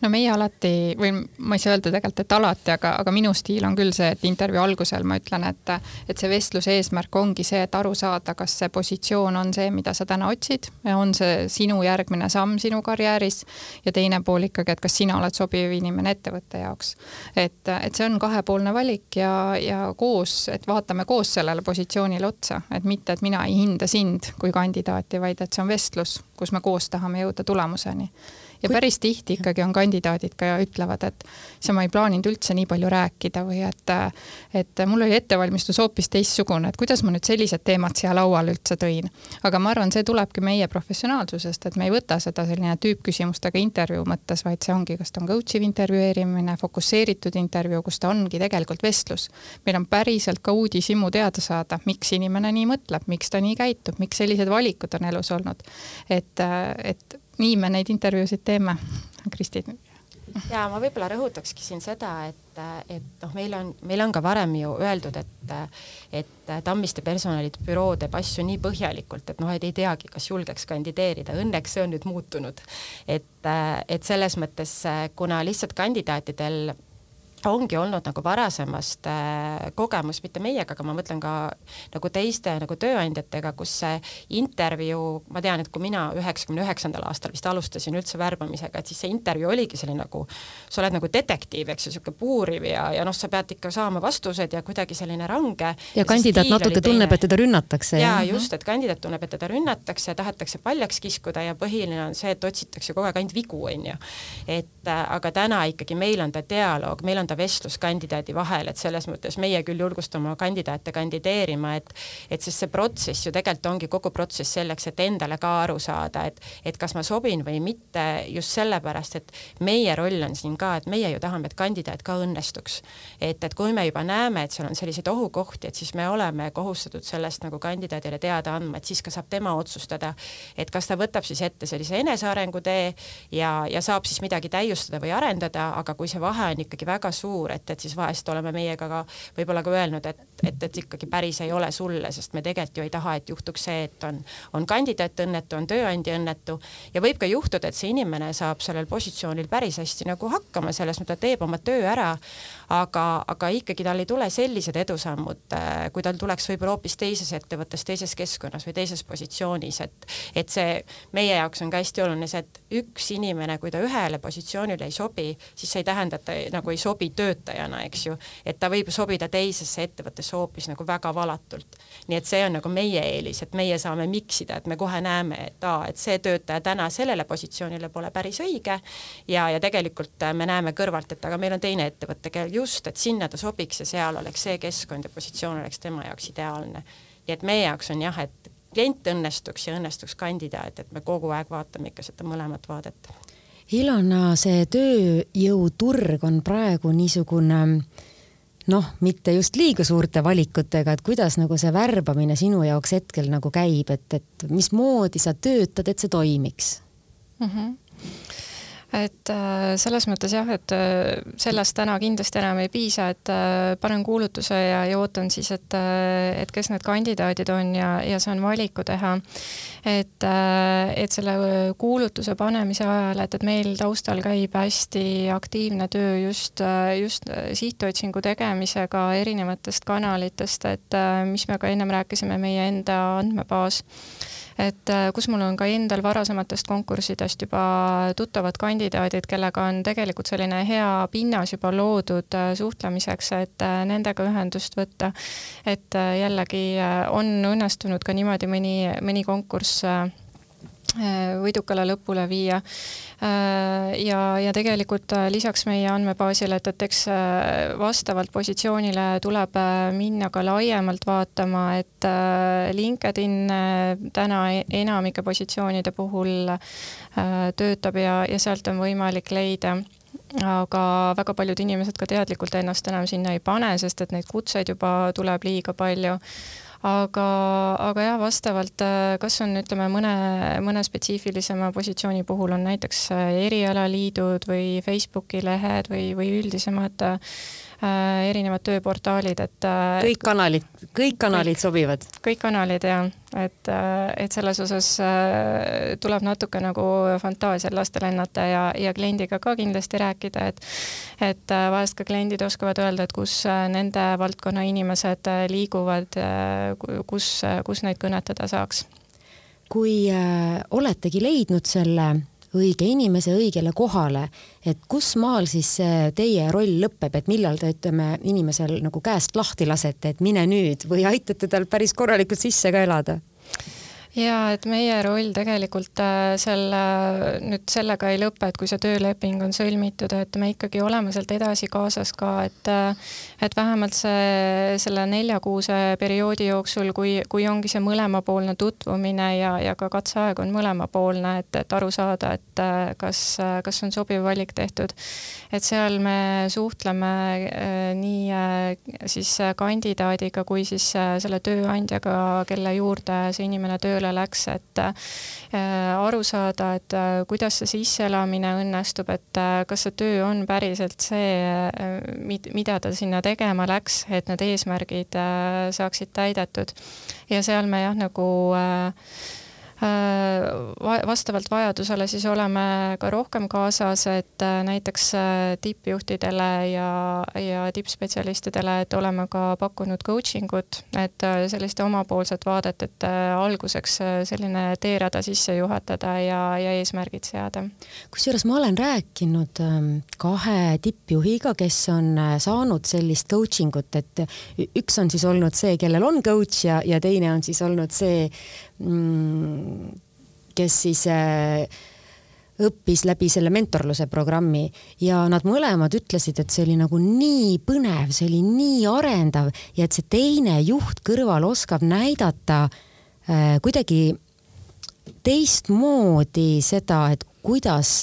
[SPEAKER 3] no meie alati või ma ei saa öelda tegelikult, et alati, aga, aga minu stiil on küll see, et intervjuu algusel ma ütlen, et, et see vestluse eesmärk ongi see, et aru saada, kas see positsioon on see, mida sa täna otsid, on see sinu järgmine samm sinu karjääris ja teine pool ikkagi, et kas sina oled sobiv inimene ettevõtte jaoks. et, et see on kahepoolne valik ja, ja koos, et vaatame koos sellele positsioonile otsa, et mitte, et mina ei hinda sind kui kandidaati, vaid et see on vestlus, kus me koos tahame jõuda tulemuseni ja päris tihti ikkagi on kandidaadid ka ütlevad, et see ma ei plaaninud üldse nii palju rääkida või et, et mul oli ettevalmistus hoopis teistsugune, et kuidas ma nüüd sellised teemad siia lauale üldse tõin. aga ma arvan, see tulebki meie professionaalsusest, et me ei võta seda selline tüüppküsimustega intervjuu mõttes, vaid see ongi, kas ta on coach iv intervjueerimine, fokusseeritud intervjuu, kus ta ongi tegelikult vestlus. meil on päriselt ka uudishimu teada saada, miks inimene nii mõtleb, miks ta nii käitub, miks sellised valikud on elus olnud. et, et nii me neid intervjuusid teeme, Kristi.
[SPEAKER 5] ja ma võib-olla rõhutakski siin seda, et, et noh, meil on, meil on ka varem ju öeldud, et, et Tammiste personalibüroo teeb asju nii põhjalikult, et noh, et ei teagi, kas julgeks kandideerida, õnneks see on nüüd muutunud. et, et selles mõttes, kuna lihtsalt kandidaatidel ongi olnud nagu varasemast äh, kogemus, mitte meiega, aga ma mõtlen ka nagu teiste nagu tööandjatega, kus see intervjuu, ma tean, et kui mina üheksakümne üheksandal aastal vist alustasin üldse värbamisega, et siis see intervjuu oligi selline nagu, sa oled nagu detektiiv, eks ju, niisugune puuriv ja, ja noh, sa pead ikka saama vastused ja kuidagi selline range.
[SPEAKER 2] ja kandidaat natuke tunneb, et teda rünnatakse.
[SPEAKER 5] jaa, just, et kandidaat tunneb, et teda rünnatakse, tahetakse paljaks kiskuda ja põhiline on see, et otsitakse kogu aeg ainult vigu, on ju. et äh, aga täna ikkagi meil on ta dialoog, meil on anda vestlus kandidaadi vahel, et selles mõttes meie küll julgustame kandidaate kandideerima, et et sest see protsess ju tegelikult ongi kogu protsess selleks, et endale ka aru saada, et et kas ma sobin või mitte, just sellepärast, et meie roll on siin ka, et meie ju tahame, et kandidaat ka õnnestuks. et, et kui me juba näeme, et seal on selliseid ohukohti, et siis me oleme kohustatud sellest nagu kandidaadile teada andma, et siis ka saab tema otsustada, et kas ta võtab siis ette sellise enesearengu tee ja, ja saab siis midagi täiustada või arendada, aga kui see vahe on ikkagi väga suur, et, et siis vahest oleme meiega ka võib-olla ka öelnud, et, et, et ikkagi päris ei ole sulle, sest me tegelikult ju ei taha, et juhtuks see, et on, on kandidaat õnnetu, on tööandja õnnetu. Ja võib ka juhtuda, et see inimene saab sellel positsioonil päris hästi nagu hakkama, selles mõttes ta teeb oma töö ära, aga, aga ikkagi tal ei tule sellised edusammud, äh, kui tal tuleks võib-olla hoopis teises ettevõttes, teises keskkonnas või teises positsioonis, et et see meie jaoks on ka hästi oluline see, et üks inimene, kui ta ühele positsioonile ei sobi, siis see ei tähenda, et ta nagu ei sobi töötajana, eks ju, et ta võib sobida teisesse ettevõttesse hoopis nagu väga valatult. nii et see on nagu meie eelis, et meie saame miksida, et me kohe näeme, et aa, et see töötaja täna sellele positsioonile pole päris õige ja, ja tegelikult me näeme kõrvalt, et aga meil on teine ettevõte, kellel just, et sinna ta sobiks ja seal oleks see keskkond ja positsioon oleks tema jaoks ideaalne. nii et meie jaoks on jah, et klient õnnestuks ja õnnestuks kandidaat, et me kogu aeg vaatame ikka seda mõlemat vaadet
[SPEAKER 2] Ilona, see tööjõuturg on praegu niisugune noh, mitte just liiga suurte valikutega, et kuidas nagu see värbamine sinu jaoks hetkel nagu käib, et, et mismoodi sa töötad, et see toimiks mm?
[SPEAKER 4] -hmm et äh, selles mõttes jah, et äh, sellest täna kindlasti enam ei piisa, et äh, panen kuulutuse ja, ja ootan siis, et, et kes need kandidaadid on ja, ja saan valiku teha. et, et selle kuulutuse panemise ajal, et, et meil taustal käib hästi aktiivne töö just, just sihtotsingu tegemisega erinevatest kanalitest, et mis me ka ennem rääkisime, meie enda andmebaas et äh, kus mul on ka endal varasematest konkurssidest juba tuttavad kandidaadid, kellega on tegelikult selline hea pinnas juba loodud äh, suhtlemiseks, et äh, nendega ühendust võtta. et jällegi on õnnestunud ka niimoodi mõni, mõni konkurss võidukale lõpule viia. ja, ja tegelikult lisaks meie andmebaasile, et, et eks vastavalt positsioonile tuleb minna ka laiemalt vaatama, et LinkedIn täna enamike positsioonide puhul töötab ja, ja sealt on võimalik leida aga väga paljud inimesed ka teadlikult ennast enam sinna ei pane, sest et neid kutseid juba tuleb liiga palju aga, aga jah, vastavalt, äh, kas on, ütleme, mõne, mõne spetsiifilisema positsiooni puhul on näiteks äh, erialaliidud või Facebooki lehed või, või üldisemad äh, erinevad tööportaalid, et
[SPEAKER 2] kõik kanalid, kõik kanalid kõik, sobivad?
[SPEAKER 4] kõik kanalid jah, et, et selles osas tuleb natuke nagu fantaasial lasta lennata ja, ja kliendiga ka kindlasti rääkida, et et vahest ka kliendid oskavad öelda, et kus nende valdkonna inimesed liiguvad, kus, kus neid kõnetada saaks.
[SPEAKER 2] kui äh, oletegi leidnud selle õige inimese õigele kohale, et kus maal siis teie roll lõpeb, et millal te ütleme inimesel nagu käest lahti lasete, et mine nüüd või aitate tal päris korralikult sisse ka elada?
[SPEAKER 4] Ja et meie roll tegelikult äh, selle, nüüd sellega ei lõpe, et kui see tööleping on sõlmitud, et me ikkagi oleme sealt edasi kaasas ka, et äh, et vähemalt see, selle neljakuuse perioodi jooksul, kui, kui ongi see mõlemapoolne tutvumine ja, ja ka katseaeg on mõlemapoolne, et, et aru saada, et äh, kas, kas on sobiv valik tehtud. et seal me suhtleme nii siis kandidaadiga kui siis selle tööandjaga, kelle juurde see inimene tööle tööle läks, et aru saada, et kuidas see sisseelamine õnnestub, et kas see töö on päriselt see, mida ta sinna tegema läks, et need eesmärgid saaksid täidetud. ja seal me jah, nagu äh, Äh, vastavalt vajadusele siis oleme ka rohkem kaasas, et äh, näiteks äh, tippjuhtidele ja, ja tippspetsialistidele, et oleme ka pakkunud coaching ut, et sellist omapoolset vaadet, et alguseks selline teerada sisse juhatada ja, ja eesmärgid seada.
[SPEAKER 2] kusjuures ma olen rääkinud ähm, kahe tippjuhiga, kes on saanud sellist coaching ut, et üks on siis olnud see, kellel on coach ja, ja teine on siis olnud see kes siis äh, õppis läbi selle mentorluse programmi ja nad mõlemad ütlesid, et see oli nagu nii põnev, see oli nii arendav ja et see teine juht kõrval oskab näidata äh, kuidagi teistmoodi seda, et kuidas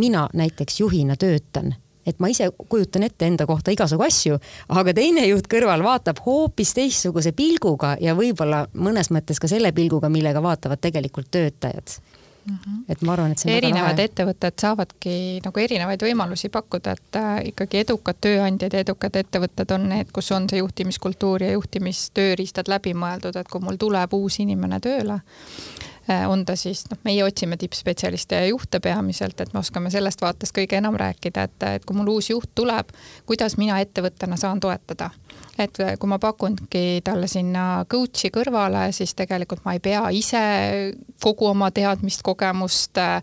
[SPEAKER 2] mina näiteks juhina töötan et ma ise kujutan ette enda kohta igasugu asju, aga teine juht kõrval vaatab hoopis teistsuguse pilguga ja võib-olla mõnes mõttes ka selle pilguga, millega vaatavad tegelikult töötajad Mm -hmm. et ma arvan, et see on
[SPEAKER 3] erinevad ettevõtted saavadki nagu erinevaid võimalusi pakkuda, et äh, ikkagi edukad tööandjad ja edukad ettevõtted on need, kus on see juhtimiskultuur ja juhtimistööriistad läbi mõeldud, et kui mul tuleb uus inimene tööle, on ta siis, noh, meie otsime tippspetsialiste ja juhte peamiselt, et me oskame sellest vaatest kõige enam rääkida, et, et kui mul uus juht tuleb, kuidas mina ettevõttena saan toetada? Et äh, kui ma pakungi talle sinna coach'i kõrvale, siis tegelikult ma ei pea ise kogu oma teadmist, kogemust äh,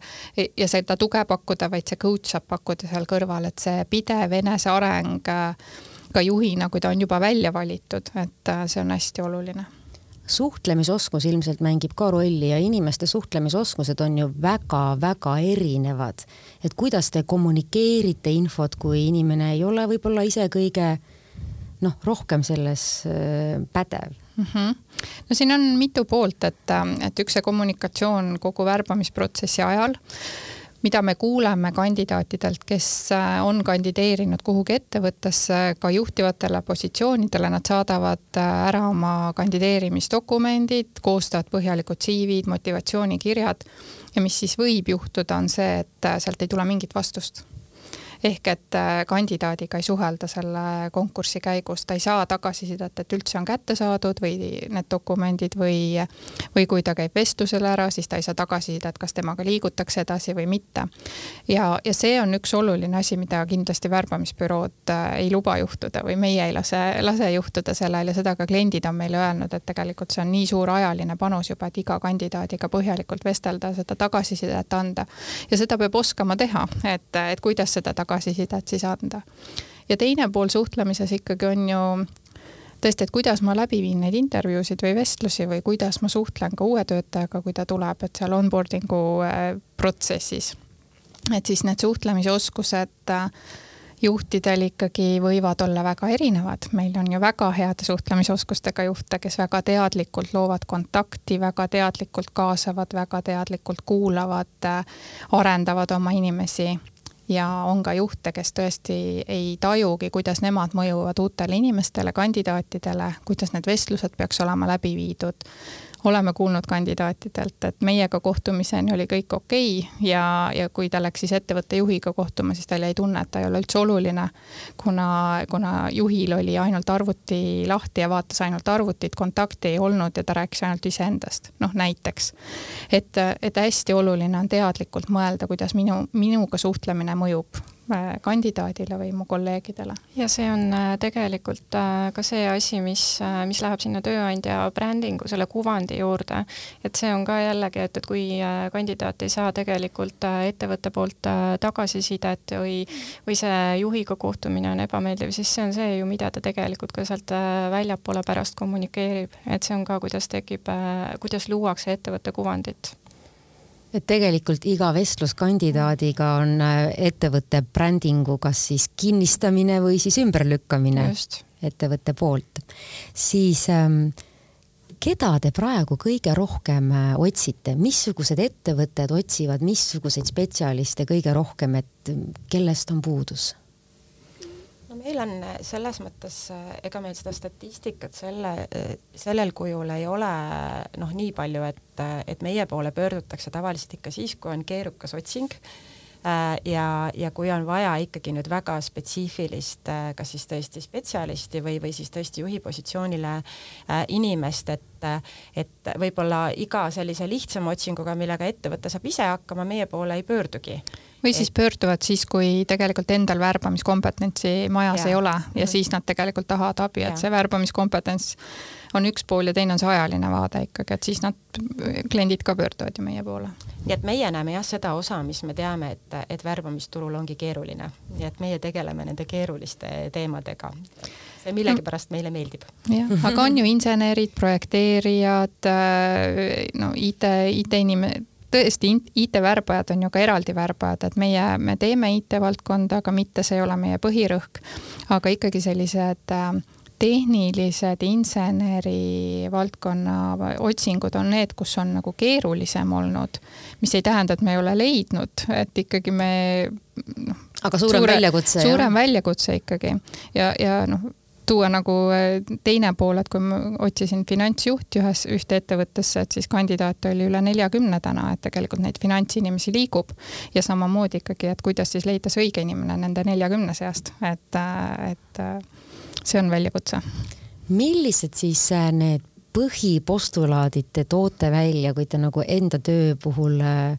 [SPEAKER 3] ja seda tuge pakkuda, vaid see coach saab pakkuda seal kõrval, et see pidev eneseareng ka juhina, kui ta on juba välja valitud, et see on hästi oluline
[SPEAKER 2] suhtlemisoskus ilmselt mängib ka rolli ja inimeste suhtlemisoskused on ju väga-väga erinevad. et kuidas te kommunikeerite infot, kui inimene ei ole võib-olla ise kõige noh, rohkem selles pädev
[SPEAKER 3] mm. -hmm. no siin on mitu poolt, et, et üks see kommunikatsioon kogu värbamisprotsessi ajal mida me kuuleme kandidaatidelt, kes äh, on kandideerinud kuhugi ettevõttesse ka juhtivatele positsioonidele, nad saadavad äh, ära oma kandideerimisdokumendid, koostavad põhjalikud CV-d, motivatsioonikirjad. Ja mis siis võib juhtuda, on see, et äh, sealt ei tule mingit vastust ehk et äh, kandidaadiga ei suhelda selle konkursi käigus, ta ei saa tagasisidet, et üldse on kätte saadud või need dokumendid või, või kui ta käib vestlusele ära, siis ta ei saa tagasisidet, kas temaga liigutakse edasi või mitte. ja, ja see on üks oluline asi, mida kindlasti värbamisbürood äh, ei luba juhtuda või meie ei lase, lase juhtuda sellel ja seda ka kliendid on meile öelnud, et tegelikult see on nii suur ajaline panus juba, et iga kandidaadiga põhjalikult vestelda, seda tagasisidet anda. ja seda peab oskama teha, et, et kuidas seda tagasisidet tagasisidet siis anda. ja teine pool suhtlemises ikkagi on ju tõesti, et kuidas ma läbi viin neid intervjuusid või vestlusi või kuidas ma suhtlen ka uue töötajaga, kui ta tuleb, et seal onboarding'u äh, protsessis. et siis need suhtlemisoskused äh, juhtidel ikkagi võivad olla väga erinevad, meil on ju väga heade suhtlemisoskustega juhte, kes väga teadlikult loovad kontakti, väga teadlikult kaasavad, väga teadlikult kuulavad, äh, arendavad oma inimesi ja on ka juhte, kes tõesti ei tajugi, kuidas nemad mõjuvad uutele inimestele, kandidaatidele, kuidas need vestlused peaks olema läbi viidud oleme kuulnud kandidaatidelt, et meiega kohtumiseni oli kõik okei okay ja, ja kui ta läks siis ettevõtte juhiga kohtuma, siis tal jäi tunne, et ta ei ole üldse oluline, kuna, kuna juhil oli ainult arvuti lahti ja vaatas ainult arvutit, kontakti ei olnud ja ta rääkis ainult iseendast, noh näiteks. et, et hästi oluline on teadlikult mõelda, kuidas minu, minuga suhtlemine mõjub kandidaadile või mu kolleegidele.
[SPEAKER 4] ja see on äh, tegelikult äh, ka see asi, mis, mis läheb sinna tööandja brändingu, selle kuvandi juurde. et see on ka jällegi, et, et kui kandidaat ei saa tegelikult ettevõtte poolt tagasisidet või, või see juhiga kohtumine on ebameeldiv, siis see on see ju, mida ta tegelikult ka sealt väljapoole pärast kommunikeerib, et see on ka, kuidas tekib, kuidas luuakse ettevõtte kuvandit
[SPEAKER 2] et tegelikult iga vestlus-kandidaadiga on äh, ettevõtte brändingu kas siis kinnistamine või siis ümberlükkamine Just. ettevõtte poolt. siis ähm, keda te praegu kõige rohkem äh, otsite, missugused ettevõtted otsivad missuguseid spetsialiste kõige rohkem, et kellest on puudus?
[SPEAKER 5] Meil on selles mõttes, ega meil seda statistikat selle, sellel kujul ei ole noh, nii palju, et, et meie poole pöördutakse tavaliselt ikka siis, kui on keerukas otsing ja, ja kui on vaja ikkagi nüüd väga spetsiifilist, kas siis tõesti spetsialisti või, või siis tõesti juhi positsioonile inimest, et et võib-olla iga sellise lihtsama otsinguga, millega ettevõte saab ise hakkama, meie poole ei pöördugi
[SPEAKER 3] või siis pöörduvad siis, kui tegelikult endal värbamiskompetentsi majas ja. ei ole ja mhm. siis nad tegelikult tahavad abi, et see värbamiskompetents on üks pool ja teine on see ajaline vaade ikkagi, et siis nad, kliendid ka pöörduvad ju meie poole.
[SPEAKER 5] nii et meie näeme jah seda osa, mis me teame, et, et värbamisturul ongi keeruline, nii et meie tegeleme nende keeruliste teemadega see millegipärast meile meeldib.
[SPEAKER 3] jah, aga on ju insenerid, projekteerijad, no IT, IT-inim-, tõesti, IT-värbajad on ju ka eraldi värbajad, et meie, me teeme IT-valdkonda, aga mitte see ei ole meie põhirõhk. aga ikkagi sellised äh, tehnilised inseneri valdkonna otsingud on need, kus on nagu keerulisem olnud, mis ei tähenda, et me ei ole leidnud, et ikkagi me
[SPEAKER 2] noh. aga suurem suure, väljakutse.
[SPEAKER 3] suurem jah? väljakutse ikkagi ja, ja noh, tuua nagu äh, teine pool, et kui ma otsisin finantsjuhti ühes, ühte ettevõttesse, et siis kandidaate oli üle neljakümne täna, et tegelikult neid finantsinimesi liigub. ja samamoodi ikkagi, et kuidas siis leida see õige inimene nende neljakümne seast, et, äh, et äh, see on väljakutse.
[SPEAKER 2] millised siis need põhipostulaadid te toote välja, kui te nagu enda töö puhul äh,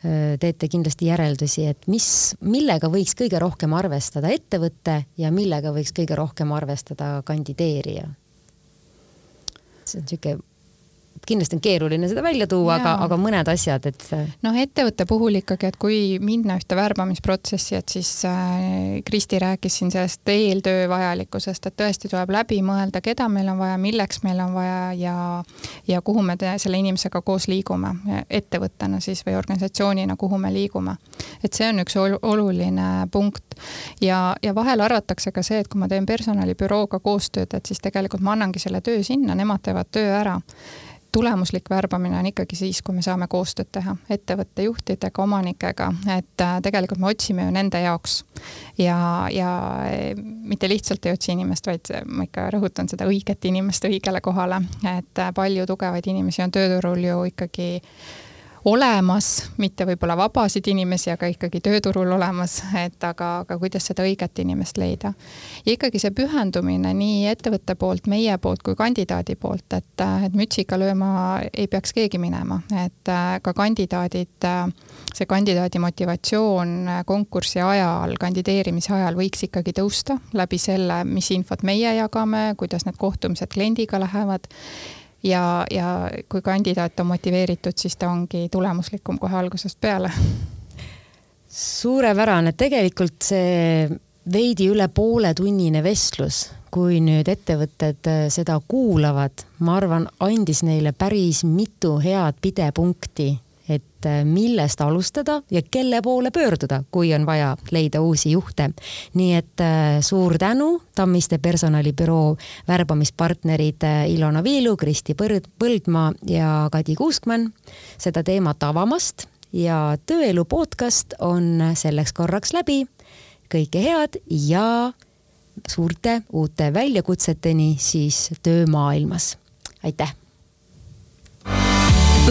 [SPEAKER 2] teete kindlasti järeldusi, et mis, millega võiks kõige rohkem arvestada ettevõte ja millega võiks kõige rohkem arvestada kandideerija? see on niisugune kindlasti on keeruline seda välja tuua, aga, aga mõned asjad, et.
[SPEAKER 3] noh, ettevõtte puhul ikkagi, et kui minna ühte värbamisprotsessi, et siis äh, Kristi rääkis siin sellest eeltöö vajalikkusest, et tõesti tuleb läbi mõelda, keda meil on vaja, milleks meil on vaja ja, ja kuhu me te, selle inimesega koos liigume, ettevõttena siis või organisatsioonina, kuhu me liigume. et see on üks oluline punkt ja, ja vahel arvatakse ka see, et kui ma teen personalibürooga koostööd, et siis tegelikult ma annangi selle töö sinna, nemad teevad töö ära tulemuslik värbamine on ikkagi siis, kui me saame koostööd teha ettevõtte juhtidega, omanikega, et äh, tegelikult me otsime ju nende jaoks. ja, ja äh, mitte lihtsalt ei otsi inimest, vaid ma ikka rõhutan seda õiget inimest õigele kohale, et äh, palju tugevaid inimesi on tööturul ju ikkagi olemas, mitte võib-olla vabasid inimesi, aga ikkagi tööturul olemas, et aga, aga kuidas seda õiget inimest leida. ja ikkagi see pühendumine nii ettevõtte poolt, meie poolt kui kandidaadi poolt, et, et mütsiga lööma ei peaks keegi minema, et ka kandidaadid, see kandidaadi motivatsioon konkursi ajal, kandideerimise ajal võiks ikkagi tõusta läbi selle, mis infot meie jagame, kuidas need kohtumised kliendiga lähevad ja, ja kui kandidaat on motiveeritud, siis ta ongi tulemuslikum kohe algusest peale.
[SPEAKER 2] suurepärane, tegelikult see veidi üle pooletunnine vestlus, kui nüüd ettevõtted äh, seda kuulavad, ma arvan, andis neile päris mitu head pidepunkti et äh, millest alustada ja kelle poole pöörduda, kui on vaja leida uusi juhte. nii et äh, suur tänu, Tammiste personalibüroo värbamispartnerid äh, Ilona Viilu, Kristi Põld, Põldmaa ja Kadi Kuuskmann seda teemat avamast ja Tööelu podcast on selleks korraks läbi. kõike head ja suurte uute väljakutseteni siis töömaailmas. aitäh!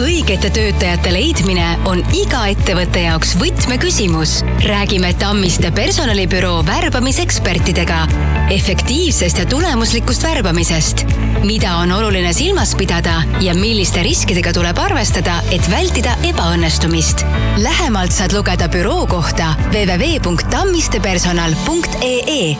[SPEAKER 1] Õigete töötajate leidmine on iga ettevõtte jaoks võtmeküsimus. räägime Tammiste personalibüroo värbamisekspertidega efektiivsest ja tulemuslikust värbamisest. mida on oluline silmas pidada ja milliste riskidega tuleb arvestada, et vältida ebaõnnestumist. lähemalt saad lugeda büroo kohta www.tammistepersonal.ee